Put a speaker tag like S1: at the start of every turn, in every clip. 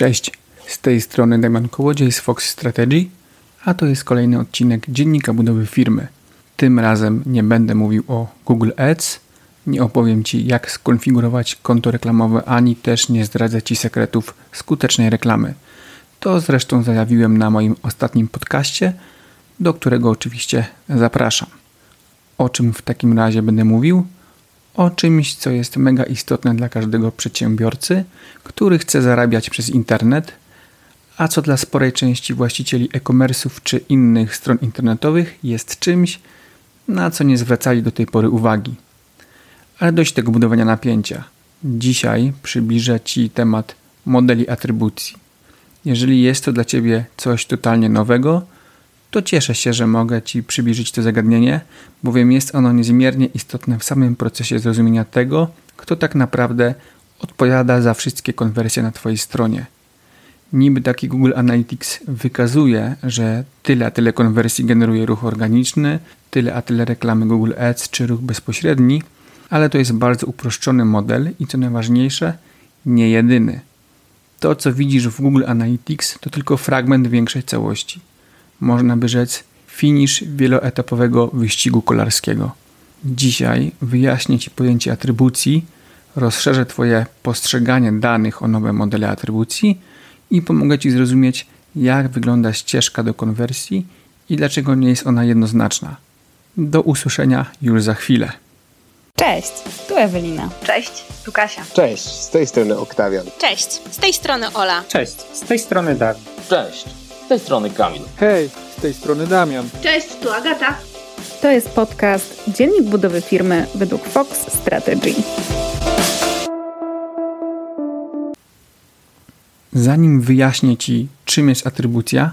S1: Cześć, z tej strony Damian Kołodziej z Fox Strategy, a to jest kolejny odcinek Dziennika Budowy Firmy. Tym razem nie będę mówił o Google Ads, nie opowiem Ci jak skonfigurować konto reklamowe, ani też nie zdradzę Ci sekretów skutecznej reklamy. To zresztą zajawiłem na moim ostatnim podcaście, do którego oczywiście zapraszam. O czym w takim razie będę mówił? O czymś, co jest mega istotne dla każdego przedsiębiorcy, który chce zarabiać przez internet, a co dla sporej części właścicieli e-commerce'ów czy innych stron internetowych jest czymś, na co nie zwracali do tej pory uwagi. Ale dość tego budowania napięcia. Dzisiaj przybliżę Ci temat modeli atrybucji. Jeżeli jest to dla Ciebie coś totalnie nowego, to cieszę się, że mogę Ci przybliżyć to zagadnienie, bowiem jest ono niezmiernie istotne w samym procesie zrozumienia tego, kto tak naprawdę odpowiada za wszystkie konwersje na Twojej stronie. Niby taki Google Analytics wykazuje, że tyle a tyle konwersji generuje ruch organiczny, tyle a tyle reklamy Google Ads czy ruch bezpośredni, ale to jest bardzo uproszczony model i co najważniejsze, nie jedyny. To, co widzisz w Google Analytics, to tylko fragment większej całości można by rzec, finisz wieloetapowego wyścigu kolarskiego. Dzisiaj wyjaśnię Ci pojęcie atrybucji, rozszerzę Twoje postrzeganie danych o nowe modele atrybucji i pomogę Ci zrozumieć, jak wygląda ścieżka do konwersji i dlaczego nie jest ona jednoznaczna. Do usłyszenia już za chwilę.
S2: Cześć, tu Ewelina.
S3: Cześć, tu Kasia.
S4: Cześć, z tej strony Oktawian.
S5: Cześć, z tej strony Ola.
S6: Cześć, z tej strony Dawid.
S7: Cześć, tej strony Kamil.
S8: Hej, z tej strony Damian.
S3: Cześć, tu Agata.
S2: To jest podcast Dziennik Budowy Firmy według Fox Strategy.
S1: Zanim wyjaśnię Ci, czym jest atrybucja,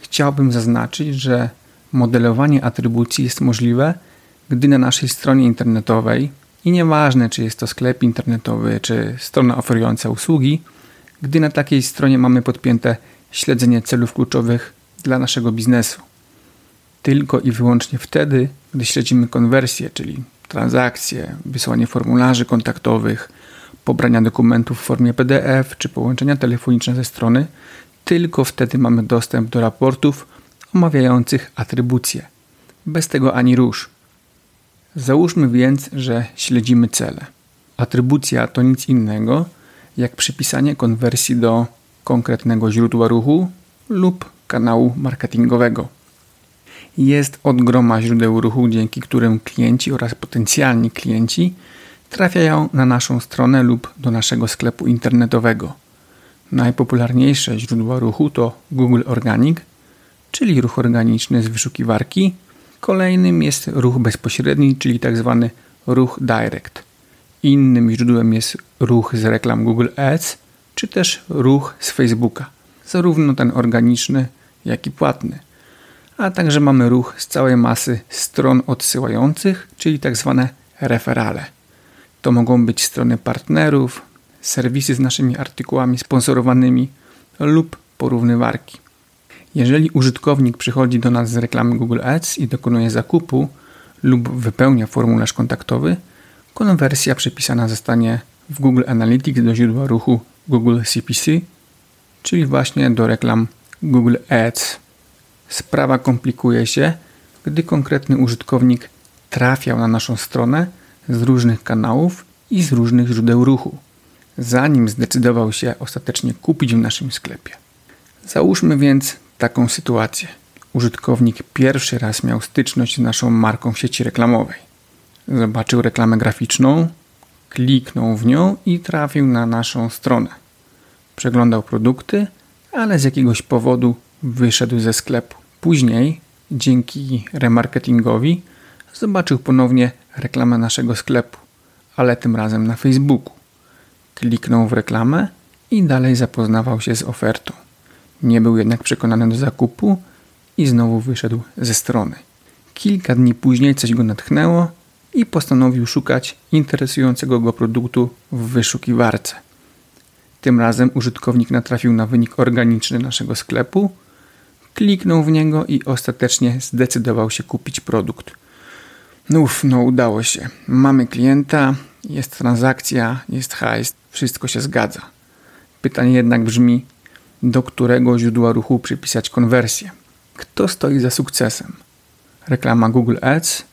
S1: chciałbym zaznaczyć, że modelowanie atrybucji jest możliwe, gdy na naszej stronie internetowej i nieważne, czy jest to sklep internetowy, czy strona oferująca usługi, gdy na takiej stronie mamy podpięte śledzenie celów kluczowych dla naszego biznesu. Tylko i wyłącznie wtedy, gdy śledzimy konwersję, czyli transakcje, wysłanie formularzy kontaktowych, pobrania dokumentów w formie PDF czy połączenia telefoniczne ze strony, tylko wtedy mamy dostęp do raportów omawiających atrybucje. Bez tego ani rusz. Załóżmy więc, że śledzimy cele. Atrybucja to nic innego jak przypisanie konwersji do konkretnego źródła ruchu lub kanału marketingowego. Jest od groma źródeł ruchu, dzięki którym klienci oraz potencjalni klienci trafiają na naszą stronę lub do naszego sklepu internetowego. Najpopularniejsze źródła ruchu to Google Organic, czyli ruch organiczny z wyszukiwarki. Kolejnym jest ruch bezpośredni, czyli tzw. Tak ruch direct. Innym źródłem jest ruch z reklam Google Ads, czy też ruch z Facebooka, zarówno ten organiczny, jak i płatny. A także mamy ruch z całej masy stron odsyłających, czyli tak zwane referale. To mogą być strony partnerów, serwisy z naszymi artykułami sponsorowanymi lub porównywarki. Jeżeli użytkownik przychodzi do nas z reklamy Google Ads i dokonuje zakupu lub wypełnia formularz kontaktowy, konwersja przypisana zostanie w Google Analytics do źródła ruchu Google CPC, czyli właśnie do reklam Google Ads. Sprawa komplikuje się, gdy konkretny użytkownik trafiał na naszą stronę z różnych kanałów i z różnych źródeł ruchu, zanim zdecydował się ostatecznie kupić w naszym sklepie. Załóżmy więc taką sytuację. Użytkownik pierwszy raz miał styczność z naszą marką w sieci reklamowej. Zobaczył reklamę graficzną, kliknął w nią i trafił na naszą stronę. Przeglądał produkty, ale z jakiegoś powodu wyszedł ze sklepu. Później, dzięki remarketingowi, zobaczył ponownie reklamę naszego sklepu, ale tym razem na Facebooku. Kliknął w reklamę i dalej zapoznawał się z ofertą. Nie był jednak przekonany do zakupu i znowu wyszedł ze strony. Kilka dni później coś go natchnęło i postanowił szukać interesującego go produktu w wyszukiwarce. Tym razem użytkownik natrafił na wynik organiczny naszego sklepu, kliknął w niego i ostatecznie zdecydował się kupić produkt. Uf, no udało się. Mamy klienta, jest transakcja, jest hajs, wszystko się zgadza. Pytanie jednak brzmi, do którego źródła ruchu przypisać konwersję. Kto stoi za sukcesem? Reklama Google Ads,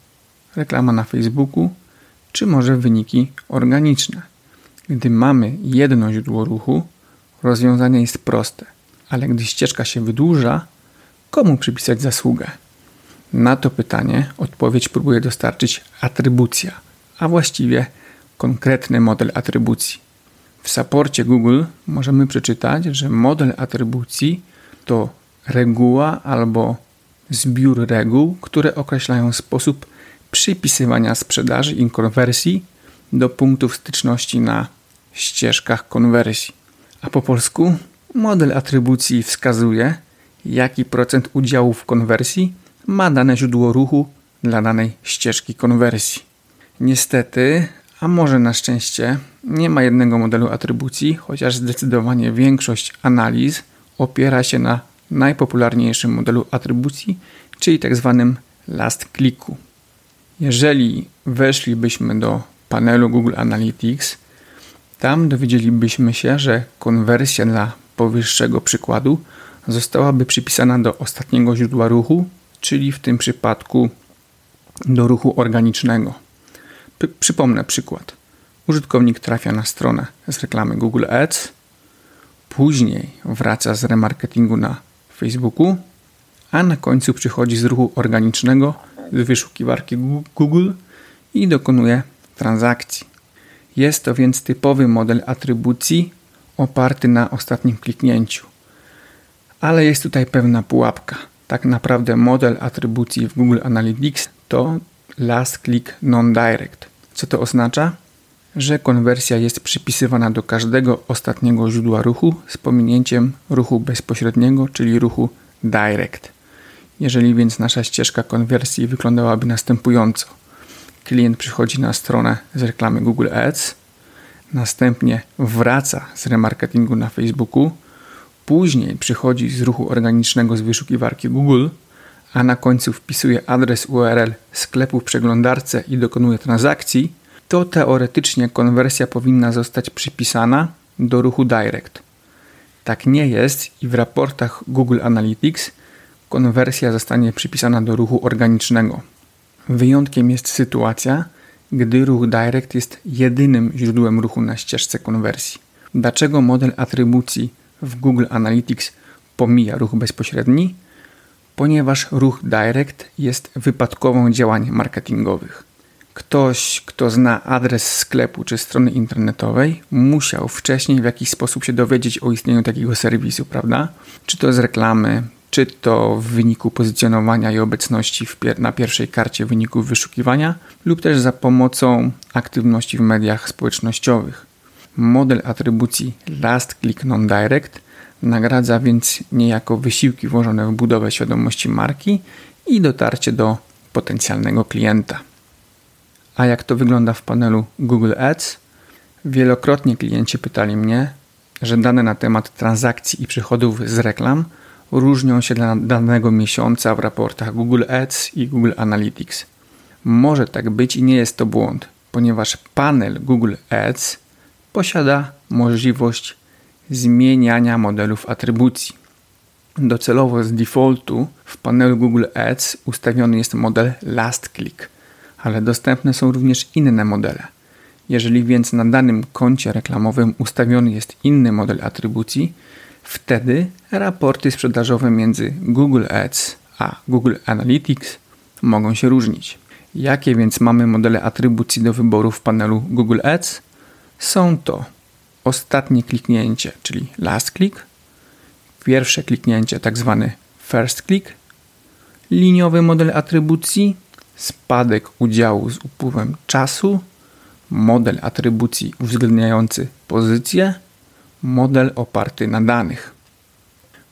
S1: reklama na Facebooku, czy może wyniki organiczne? Gdy mamy jedno źródło ruchu, rozwiązanie jest proste, ale gdy ścieżka się wydłuża, komu przypisać zasługę? Na to pytanie odpowiedź próbuje dostarczyć atrybucja, a właściwie konkretny model atrybucji. W saporcie Google możemy przeczytać, że model atrybucji to reguła albo zbiór reguł, które określają sposób przypisywania sprzedaży i konwersji do punktów styczności na ścieżkach konwersji. A po polsku model atrybucji wskazuje, jaki procent udziału w konwersji ma dane źródło ruchu dla danej ścieżki konwersji. Niestety, a może na szczęście, nie ma jednego modelu atrybucji, chociaż zdecydowanie większość analiz opiera się na najpopularniejszym modelu atrybucji, czyli tzw. Tak last clicku. Jeżeli weszlibyśmy do panelu Google Analytics, tam dowiedzielibyśmy się, że konwersja dla powyższego przykładu zostałaby przypisana do ostatniego źródła ruchu, czyli w tym przypadku do ruchu organicznego. P przypomnę przykład. Użytkownik trafia na stronę z reklamy Google Ads, później wraca z remarketingu na Facebooku, a na końcu przychodzi z ruchu organicznego z wyszukiwarki Google i dokonuje transakcji. Jest to więc typowy model atrybucji oparty na ostatnim kliknięciu. Ale jest tutaj pewna pułapka. Tak naprawdę model atrybucji w Google Analytics to last click non-direct. Co to oznacza? Że konwersja jest przypisywana do każdego ostatniego źródła ruchu z pominięciem ruchu bezpośredniego, czyli ruchu direct. Jeżeli więc nasza ścieżka konwersji wyglądałaby następująco. Klient przychodzi na stronę z reklamy Google Ads, następnie wraca z remarketingu na Facebooku, później przychodzi z ruchu organicznego z wyszukiwarki Google, a na końcu wpisuje adres URL sklepu w przeglądarce i dokonuje transakcji, to teoretycznie konwersja powinna zostać przypisana do ruchu Direct. Tak nie jest i w raportach Google Analytics konwersja zostanie przypisana do ruchu organicznego. Wyjątkiem jest sytuacja, gdy ruch direct jest jedynym źródłem ruchu na ścieżce konwersji. Dlaczego model atrybucji w Google Analytics pomija ruch bezpośredni? Ponieważ ruch direct jest wypadkową działań marketingowych. Ktoś, kto zna adres sklepu czy strony internetowej, musiał wcześniej w jakiś sposób się dowiedzieć o istnieniu takiego serwisu, prawda? Czy to z reklamy, czy to w wyniku pozycjonowania i obecności pier na pierwszej karcie wyników wyszukiwania, lub też za pomocą aktywności w mediach społecznościowych. Model atrybucji Last Click Non-Direct nagradza więc niejako wysiłki włożone w budowę świadomości marki i dotarcie do potencjalnego klienta. A jak to wygląda w panelu Google Ads? Wielokrotnie klienci pytali mnie, że dane na temat transakcji i przychodów z reklam różnią się dla danego miesiąca w raportach Google Ads i Google Analytics. Może tak być i nie jest to błąd, ponieważ panel Google Ads posiada możliwość zmieniania modelów atrybucji. Docelowo z defaultu w panelu Google Ads ustawiony jest model Last Click, ale dostępne są również inne modele. Jeżeli więc na danym koncie reklamowym ustawiony jest inny model atrybucji, Wtedy raporty sprzedażowe między Google Ads a Google Analytics mogą się różnić. Jakie więc mamy modele atrybucji do wyboru w panelu Google Ads? Są to ostatnie kliknięcie, czyli last click, pierwsze kliknięcie, tak zwany first click, liniowy model atrybucji, spadek udziału z upływem czasu, model atrybucji uwzględniający pozycję model oparty na danych.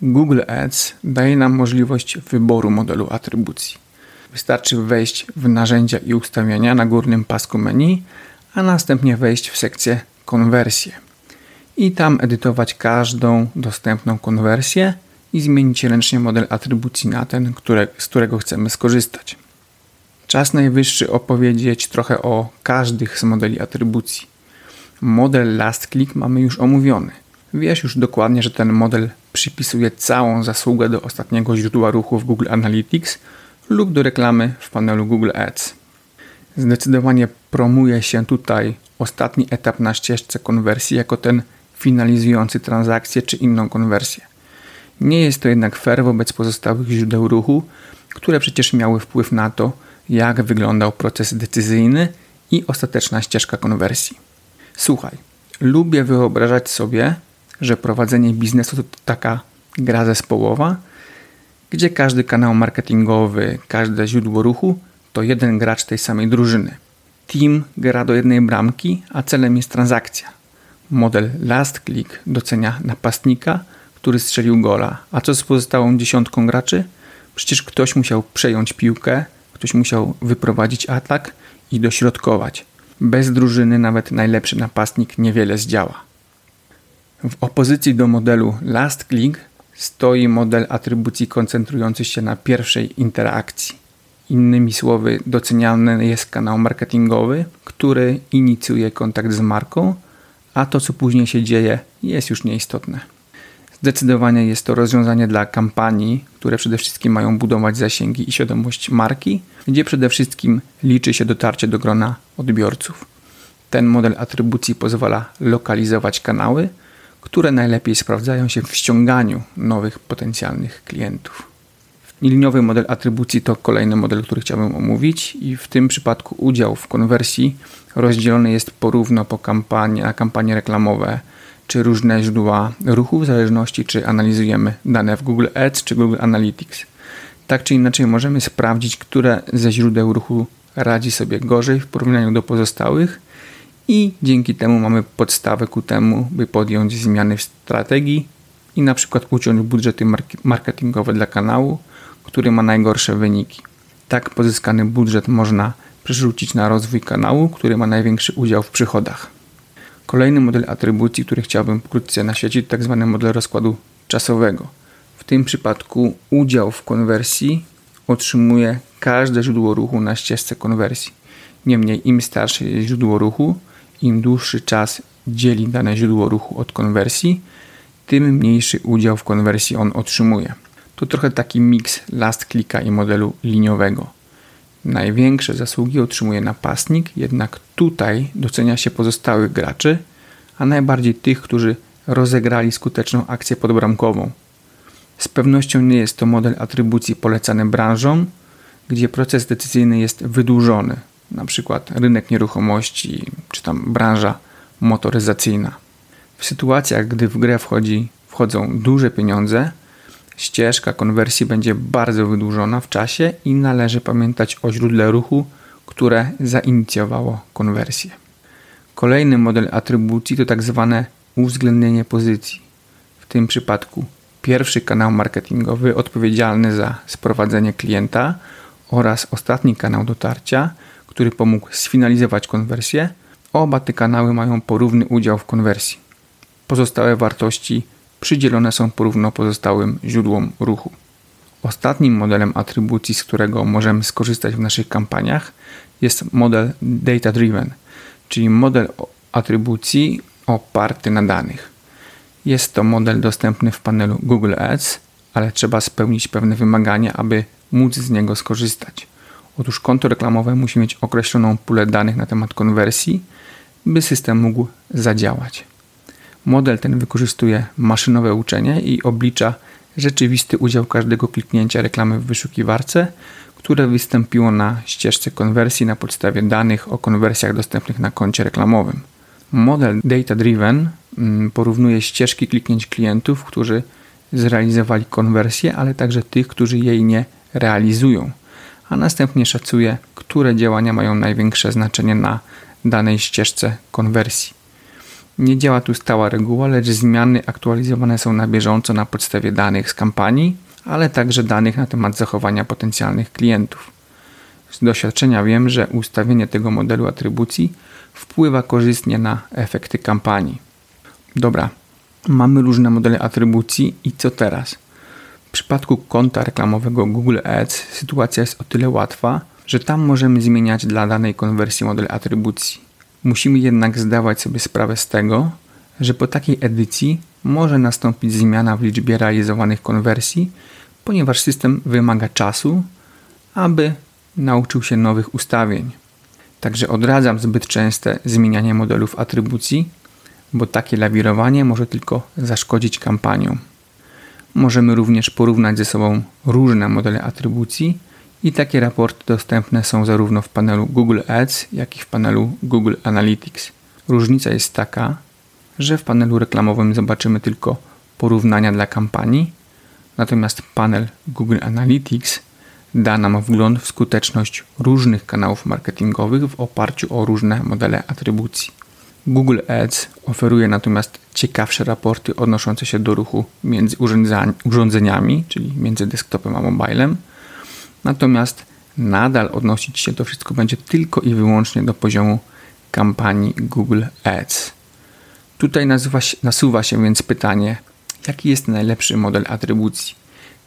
S1: Google Ads daje nam możliwość wyboru modelu atrybucji. Wystarczy wejść w narzędzia i ustawienia na górnym pasku menu, a następnie wejść w sekcję konwersje i tam edytować każdą dostępną konwersję i zmienić ręcznie model atrybucji na ten, które, z którego chcemy skorzystać. Czas najwyższy opowiedzieć trochę o każdych z modeli atrybucji. Model last click mamy już omówiony. Wiesz już dokładnie, że ten model przypisuje całą zasługę do ostatniego źródła ruchu w Google Analytics lub do reklamy w panelu Google Ads. Zdecydowanie promuje się tutaj ostatni etap na ścieżce konwersji jako ten finalizujący transakcję czy inną konwersję. Nie jest to jednak fair wobec pozostałych źródeł ruchu, które przecież miały wpływ na to, jak wyglądał proces decyzyjny i ostateczna ścieżka konwersji. Słuchaj, lubię wyobrażać sobie, że prowadzenie biznesu to taka gra zespołowa, gdzie każdy kanał marketingowy, każde źródło ruchu to jeden gracz tej samej drużyny. Team gra do jednej bramki, a celem jest transakcja. Model last click docenia napastnika, który strzelił gola. A co z pozostałą dziesiątką graczy? Przecież ktoś musiał przejąć piłkę, ktoś musiał wyprowadzić atak i dośrodkować. Bez drużyny nawet najlepszy napastnik niewiele zdziała. W opozycji do modelu last click stoi model atrybucji koncentrujący się na pierwszej interakcji. Innymi słowy, doceniany jest kanał marketingowy, który inicjuje kontakt z marką, a to, co później się dzieje, jest już nieistotne. Zdecydowanie jest to rozwiązanie dla kampanii, które przede wszystkim mają budować zasięgi i świadomość marki, gdzie przede wszystkim liczy się dotarcie do grona odbiorców. Ten model atrybucji pozwala lokalizować kanały, które najlepiej sprawdzają się w ściąganiu nowych potencjalnych klientów. Liniowy model atrybucji to kolejny model, który chciałbym omówić i w tym przypadku udział w konwersji rozdzielony jest porówno po kampanii, na kampanie reklamowe czy różne źródła ruchu, w zależności czy analizujemy dane w Google Ads czy Google Analytics. Tak czy inaczej możemy sprawdzić, które ze źródeł ruchu radzi sobie gorzej w porównaniu do pozostałych i dzięki temu mamy podstawę ku temu, by podjąć zmiany w strategii i na przykład uciąć budżety marketingowe dla kanału, który ma najgorsze wyniki. Tak pozyskany budżet można przerzucić na rozwój kanału, który ma największy udział w przychodach. Kolejny model atrybucji, który chciałbym pokrótce naświecić, tak zwany model rozkładu czasowego. W tym przypadku udział w konwersji otrzymuje każde źródło ruchu na ścieżce konwersji. Niemniej im starsze jest źródło ruchu, im dłuższy czas dzieli dane źródło ruchu od konwersji, tym mniejszy udział w konwersji on otrzymuje. To trochę taki miks last clicka i modelu liniowego. Największe zasługi otrzymuje napastnik, jednak tutaj docenia się pozostałych graczy, a najbardziej tych, którzy rozegrali skuteczną akcję podbramkową. Z pewnością nie jest to model atrybucji polecany branżom, gdzie proces decyzyjny jest wydłużony, na przykład rynek nieruchomości czy tam branża motoryzacyjna. W sytuacjach, gdy w grę wchodzi, wchodzą duże pieniądze, ścieżka konwersji będzie bardzo wydłużona w czasie i należy pamiętać o źródle ruchu, które zainicjowało konwersję. Kolejny model atrybucji to tak zwane uwzględnienie pozycji. W tym przypadku pierwszy kanał marketingowy odpowiedzialny za sprowadzenie klienta oraz ostatni kanał dotarcia, który pomógł sfinalizować konwersję. Oba te kanały mają porówny udział w konwersji. Pozostałe wartości przydzielone są porówno pozostałym źródłom ruchu. Ostatnim modelem atrybucji, z którego możemy skorzystać w naszych kampaniach, jest model data driven, czyli model atrybucji oparty na danych. Jest to model dostępny w panelu Google Ads, ale trzeba spełnić pewne wymagania, aby móc z niego skorzystać. Otóż konto reklamowe musi mieć określoną pulę danych na temat konwersji, by system mógł zadziałać. Model ten wykorzystuje maszynowe uczenie i oblicza rzeczywisty udział każdego kliknięcia reklamy w wyszukiwarce, które wystąpiło na ścieżce konwersji na podstawie danych o konwersjach dostępnych na koncie reklamowym. Model Data Driven mm, porównuje ścieżki kliknięć klientów, którzy zrealizowali konwersję, ale także tych, którzy jej nie realizują, a następnie szacuje, które działania mają największe znaczenie na danej ścieżce konwersji. Nie działa tu stała reguła, lecz zmiany aktualizowane są na bieżąco na podstawie danych z kampanii, ale także danych na temat zachowania potencjalnych klientów. Z doświadczenia wiem, że ustawienie tego modelu atrybucji wpływa korzystnie na efekty kampanii. Dobra, mamy różne modele atrybucji i co teraz? W przypadku konta reklamowego Google Ads sytuacja jest o tyle łatwa, że tam możemy zmieniać dla danej konwersji model atrybucji. Musimy jednak zdawać sobie sprawę z tego, że po takiej edycji może nastąpić zmiana w liczbie realizowanych konwersji, ponieważ system wymaga czasu, aby nauczył się nowych ustawień. Także odradzam zbyt częste zmienianie modelów atrybucji, bo takie lawirowanie może tylko zaszkodzić kampaniom. Możemy również porównać ze sobą różne modele atrybucji i takie raporty dostępne są zarówno w panelu Google Ads, jak i w panelu Google Analytics. Różnica jest taka, że w panelu reklamowym zobaczymy tylko porównania dla kampanii, natomiast panel Google Analytics da nam wgląd w skuteczność różnych kanałów marketingowych w oparciu o różne modele atrybucji. Google Ads oferuje natomiast ciekawsze raporty odnoszące się do ruchu między urządzeniami, czyli między desktopem a mobilem. Natomiast nadal odnosić się to wszystko będzie tylko i wyłącznie do poziomu kampanii Google Ads. Tutaj nasuwa się, nasuwa się więc pytanie, jaki jest najlepszy model atrybucji?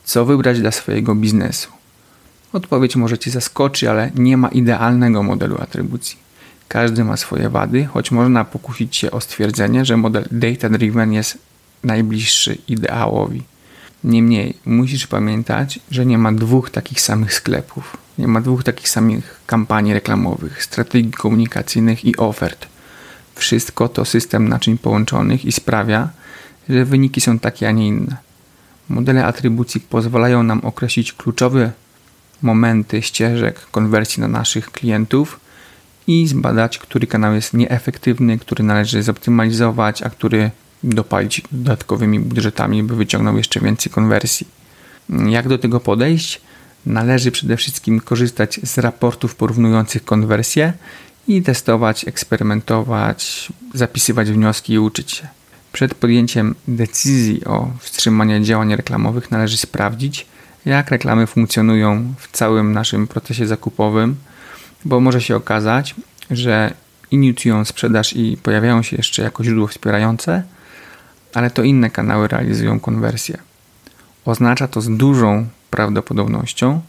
S1: Co wybrać dla swojego biznesu? Odpowiedź może Cię zaskoczy, ale nie ma idealnego modelu atrybucji. Każdy ma swoje wady, choć można pokusić się o stwierdzenie, że model data-driven jest najbliższy ideałowi. Niemniej musisz pamiętać, że nie ma dwóch takich samych sklepów, nie ma dwóch takich samych kampanii reklamowych, strategii komunikacyjnych i ofert. Wszystko to system naczyń połączonych i sprawia, że wyniki są takie, a nie inne. Modele atrybucji pozwalają nam określić kluczowe momenty ścieżek konwersji na naszych klientów i zbadać, który kanał jest nieefektywny, który należy zoptymalizować, a który dopalić dodatkowymi budżetami, by wyciągnął jeszcze więcej konwersji. Jak do tego podejść? Należy przede wszystkim korzystać z raportów porównujących konwersje i testować, eksperymentować, zapisywać wnioski i uczyć się. Przed podjęciem decyzji o wstrzymaniu działań reklamowych należy sprawdzić, jak reklamy funkcjonują w całym naszym procesie zakupowym, bo może się okazać, że inicjują sprzedaż i pojawiają się jeszcze jako źródło wspierające, ale to inne kanały realizują konwersję. Oznacza to z dużą prawdopodobnością,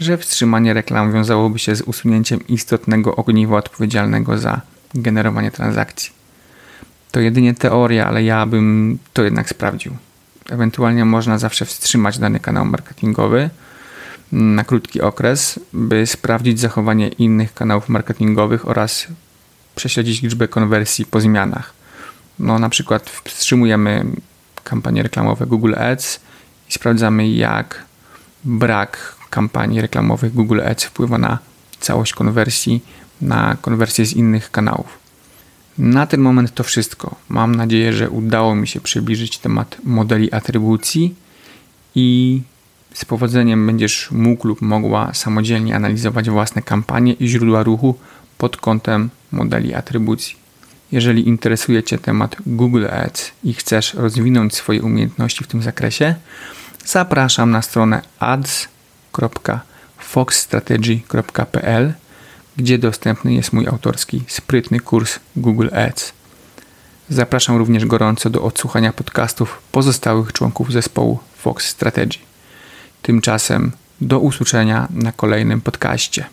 S1: że wstrzymanie reklam wiązałoby się z usunięciem istotnego ogniwa odpowiedzialnego za generowanie transakcji. To jedynie teoria, ale ja bym to jednak sprawdził. Ewentualnie można zawsze wstrzymać dany kanał marketingowy na krótki okres, by sprawdzić zachowanie innych kanałów marketingowych oraz prześledzić liczbę konwersji po zmianach. No, na przykład wstrzymujemy kampanie reklamowe Google Ads i sprawdzamy, jak brak kampanii reklamowych Google Ads wpływa na całość konwersji, na konwersję z innych kanałów. Na ten moment to wszystko. Mam nadzieję, że udało mi się przybliżyć temat modeli atrybucji i z powodzeniem będziesz mógł lub mogła samodzielnie analizować własne kampanie i źródła ruchu pod kątem modeli atrybucji. Jeżeli interesuje Cię temat Google Ads i chcesz rozwinąć swoje umiejętności w tym zakresie, zapraszam na stronę ads.foxstrategy.pl gdzie dostępny jest mój autorski sprytny kurs Google Ads. Zapraszam również gorąco do odsłuchania podcastów pozostałych członków zespołu Fox Strategy. Tymczasem do usłyszenia na kolejnym podcaście.